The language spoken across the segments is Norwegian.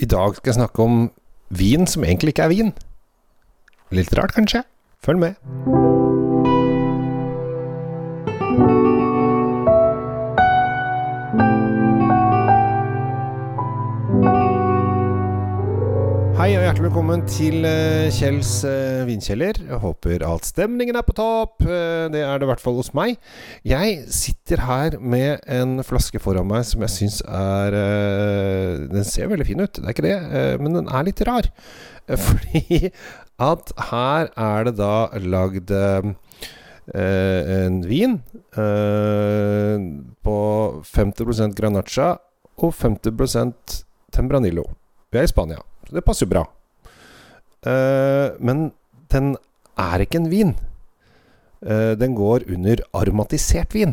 I dag skal jeg snakke om vin som egentlig ikke er vin. Litt rart, kanskje? Følg med. Velkommen til eh, Kjells eh, vinkjeller. Jeg håper at stemningen er på topp. Eh, det er det i hvert fall hos meg. Jeg sitter her med en flaske foran meg som jeg syns er Den ser veldig fin ut, det er ikke det, men den er litt rar. Fordi at her er det da lagd en vin på 50% Granacha og 50% Tempranillo. Vi er i Spania. Det passer jo bra. Eh, men den er ikke en vin. Uh, den går under aromatisert vin.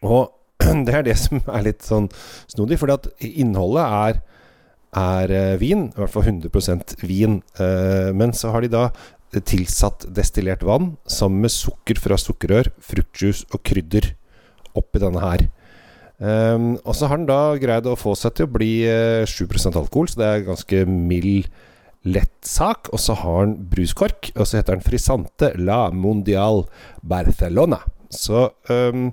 Og det er det som er litt sånn snodig, fordi at innholdet er, er eh, vin, i hvert fall 100% vin. Uh, men så har de da tilsatt destillert vann sammen med sukker fra sukkerrør, fruktjuice og krydder oppi denne her. Um, og så har den da greid å få seg til å bli eh, 7 alkohol, så det er ganske mild, lett sak. Og så har han bruskork, og så heter han Frisante La Mondial Barcelona. Så um,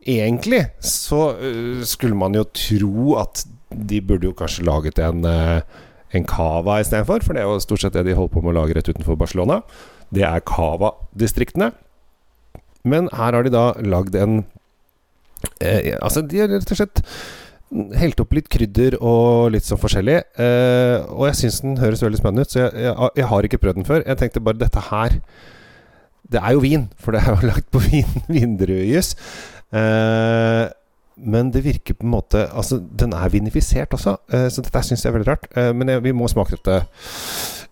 egentlig så uh, skulle man jo tro at de burde jo kanskje laget en, uh, en cava istedenfor, for det er jo stort sett det de holder på med å lage rett utenfor Barcelona. Det er cava-distriktene. Men her har de da lagd en uh, altså, de har rett og slett helt opp litt krydder og litt sånn forskjellig. Eh, og jeg syns den høres veldig spennende ut, så jeg, jeg, jeg, har ikke prøvd den før. Jeg tenkte bare dette her Det er jo vin, for det er jo lagt på vin, vindruejus. Eh, men det virker på en måte Altså, den er vinifisert også, eh, så dette syns jeg er veldig rart. Eh, men jeg, vi må smake dette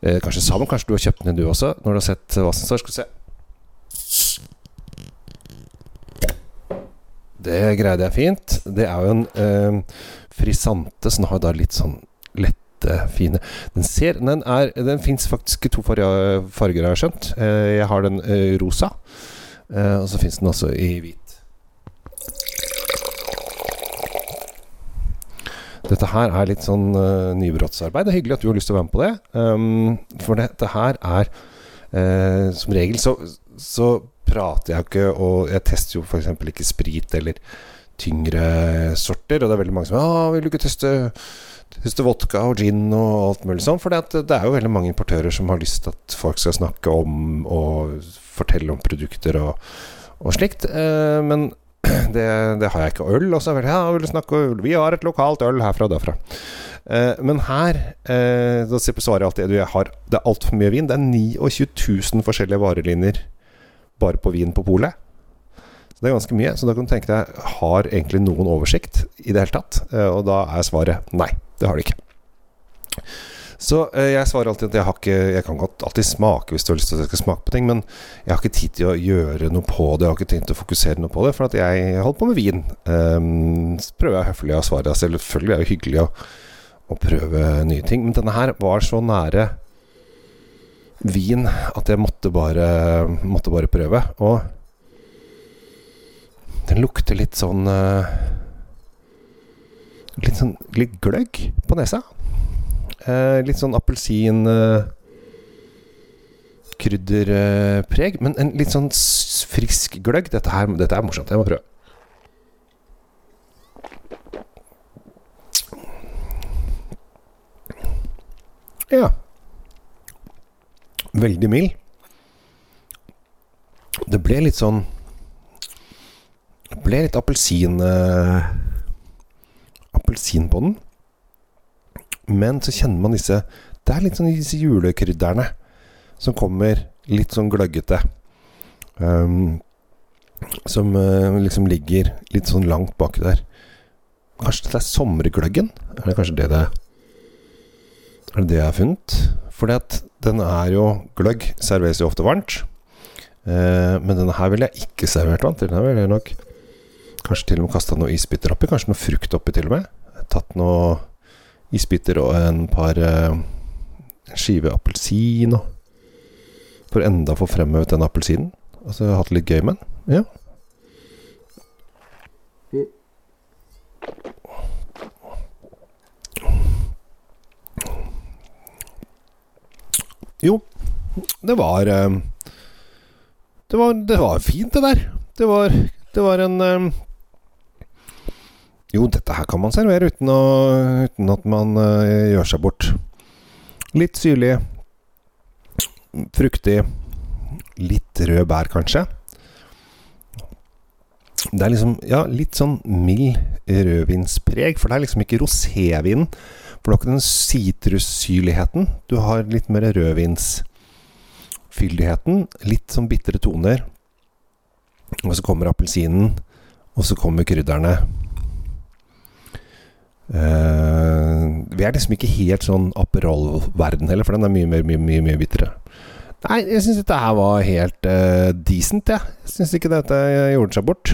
eh, kanskje sammen. Kanskje du har kjøpt den du også, når du har sett står. Skal vi se. Det greide jeg fint. Det er jo en eh, frisante, den har da litt sånn lette, fine Den ser Den, den fins faktisk i to farger, farger, har jeg skjønt. Eh, jeg har den eh, rosa, eh, og så fins den også i hvit. Dette her er litt sånn uh, nybrottsarbeid. Det er hyggelig at du har lyst til å være med på det. Um, for dette her er uh, Som regel så, så prater jeg ikke, og jeg tester jo f.eks. ikke sprit eller tyngre sorter. Og det er veldig mange som ah, 'Vil du ikke teste, teste vodka og gin og alt mulig sånn?' For det er jo veldig mange importører som har lyst til at folk skal snakke om og fortelle om produkter og, og slikt. Eh, men det, det, har jeg ikke. Øl også. Ja, vil du snakke øl? Vi har et lokalt øl herfra og derfra. Eh, men her eh, Da svarer jeg alltid jeg har, Det er altfor mye vin. Det er 29 000 forskjellige varelinjer bare på vin på polet. Så det er ganske mye. Så da kan du tenke deg Har egentlig noen oversikt i det hele tatt? Eh, og da er svaret nei. Det har de ikke. Så eh, jeg svarer alltid at jeg ikke Jeg kan godt alltid smake hvis du har lyst til at jeg skal smake på ting, men jeg har ikke tid til å gjøre noe på det. Jeg har ikke tenkt å fokusere noe på det, for at jeg holder på med vin. Um, så prøver jeg høflig å svare. Selvfølgelig er det hyggelig å, å prøve nye ting, men denne her var så nære vin at jeg måtte bare, måtte bare prøve. Og den lukter litt sånn uh, Litt sånn litt gløgg på nesa. Uh, litt sånn appelsin uh, krydderpreg, men en litt sånn frisk gløgg. Dette, her, dette er morsomt. Jeg må prøve. Ja veldig mild. Det ble litt sånn Det ble litt appelsin uh, Appelsin på den. Men så kjenner man disse Det er litt sånn disse julekrydderne som kommer litt sånn gløggete. Um, som uh, liksom ligger litt sånn langt baki der. Kanskje det er sommergløggen? Er det kanskje det det Er det det jeg har funnet? Fordi at den er jo gløgg. Serveres jo ofte varmt. Eh, men denne her ville jeg ikke servert varmt. Denne ville jeg nok kanskje til og med kasta noe isbiter oppi. Kanskje noe frukt oppi, til og med. Tatt noe isbiter og en par eh, skive appelsin og For enda å få fremhevet den appelsinen. Altså hatt litt gøy med den. Ja. Jo, det var eh, det var, det var fint, det der. Det var, det var en eh, Jo, dette her kan man servere uten, å, uten at man uh, gjør seg bort. Litt syrlig. Fruktig. Litt rød bær, kanskje. Det er liksom Ja, litt sånn mild rødvinspreg, for det er liksom ikke rosévin. For du har den sitrussyrligheten. Du har litt mer rødvinsfyldigheten. Litt sånn bitre toner. Og så kommer appelsinen, og så kommer krydderne. Uh, vi er liksom ikke helt sånn Aperol-verden heller, for den er mye, mye, mye, mye, mye bitre. Nei, jeg syns dette her var helt uh, decent, jeg. Ja. Syns ikke dette gjorde seg bort.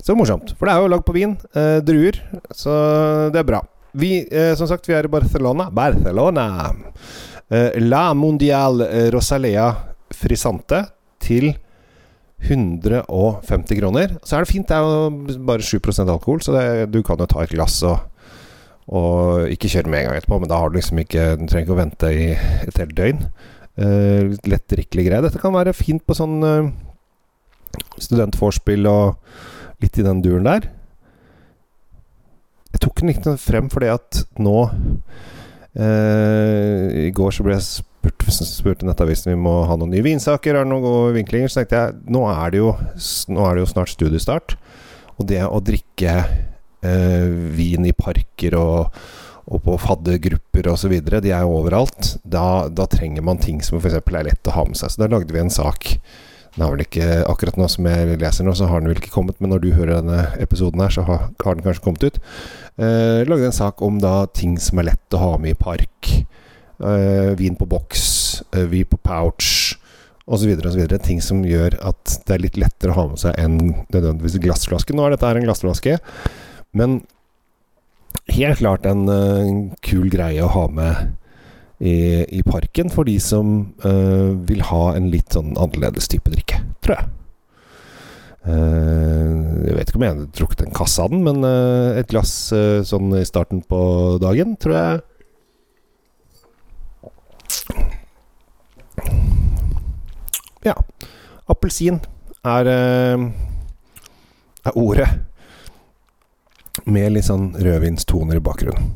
Så morsomt. For det er jo lagd på vin. Uh, druer. Så det er bra. Vi, som sagt, vi er i Barcelona. Barcelona! La Mundial Rosalea Frisante til 150 kroner. Så er det fint. Det er jo bare 7% alkohol, så det, du kan jo ta et glass og, og ikke kjøre med en gang etterpå. Men da har du liksom ikke Du trenger ikke å vente i et helt døgn. Eh, lett drikkelig greie. Dette kan være fint på sånn uh, studentvorspiel og litt i den duren der. Tok den ikke frem fordi at nå eh, I går så ble jeg spurt, spurte Nettavisen vi må ha noen nye vinsaker, er det noen gode vinklinger? Så tenkte jeg nå er det jo, er det jo snart studiestart. Og det å drikke eh, vin i parker og, og på faddergrupper osv., de er jo overalt. Da, da, trenger man ting som f.eks. er lett å ha med seg. Så da lagde vi en sak. Den har vel ikke akkurat nå som jeg leser nå, så har den vel ikke kommet, men når du hører denne episoden her, så har, har den kanskje kommet ut. Eh, lagde en sak om da ting som er lett å ha med i park. Eh, vin på boks, eh, vin på pouch osv. osv. Ting som gjør at det er litt lettere å ha med seg enn nødvendigvis glassflaske. Nå er dette her en glassflaske, men helt klart en en kul greie å ha med i, i, parken for de som vil ha en litt sånn annerledes type drikke, tror jeg. jeg vet ikke om jeg har drukket en kasse av den, men et glass sånn i starten på dagen tror jeg Ja. Appelsin er, er ordet. Med litt sånn rødvinstoner i bakgrunnen.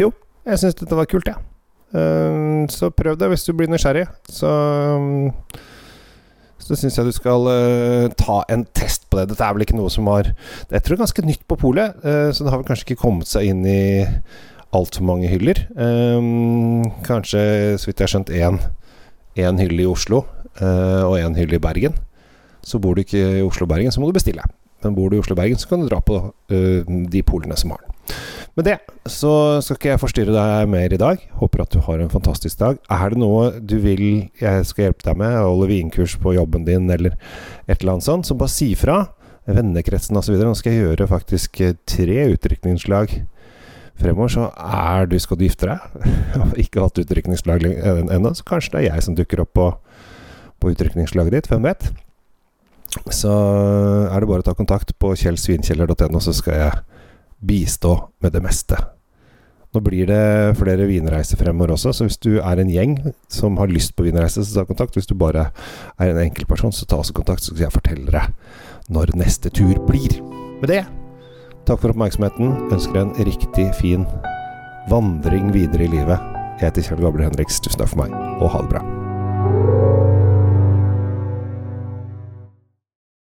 Jo, jeg syns dette var kult, jeg. Ja. Uh, så prøv det hvis du blir nysgjerrig. Så um, så syns jeg du skal uh, ta en test på det. Dette er vel ikke noe som har det er ganske nytt på polet, uh, så det har vel kanskje ikke kommet seg inn i altfor mange hyller. Kanskje, så vidt jeg har skjønt, én hylle i Oslo og én hylle i Bergen. Så bor du ikke i Oslo og Bergen, så må du bestille. Men bor du i Oslo og Bergen, så kan du dra på de polene som har den. Med det så skal ikke jeg forstyrre deg mer i dag. Håper at du har en fantastisk dag. Er det noe du vil jeg skal hjelpe deg med, holde vinkurs på jobben din eller et eller annet sånt, så bare si fra. Vennekretsen osv. Nå skal jeg gjøre faktisk eh, tre utdrikningslag fremover så er du skal du gifte deg, ikke hatt utrykningslag ennå, så kanskje det er jeg som dukker opp på, på utrykningslaget ditt, hvem vet? Så er det bare å ta kontakt på kjellsvinkjeller.no, så skal jeg bistå med det meste. Nå blir det flere vinreiser fremover også, så hvis du er en gjeng som har lyst på vinreise, så ta kontakt. Hvis du bare er en enkeltperson, så ta også kontakt, så skal jeg fortelle deg når neste tur blir. Med det Takk for oppmerksomheten. Ønsker en riktig fin vandring videre i livet. Jeg heter Kjell Gable Henriks. Tusen takk for meg, og ha det bra.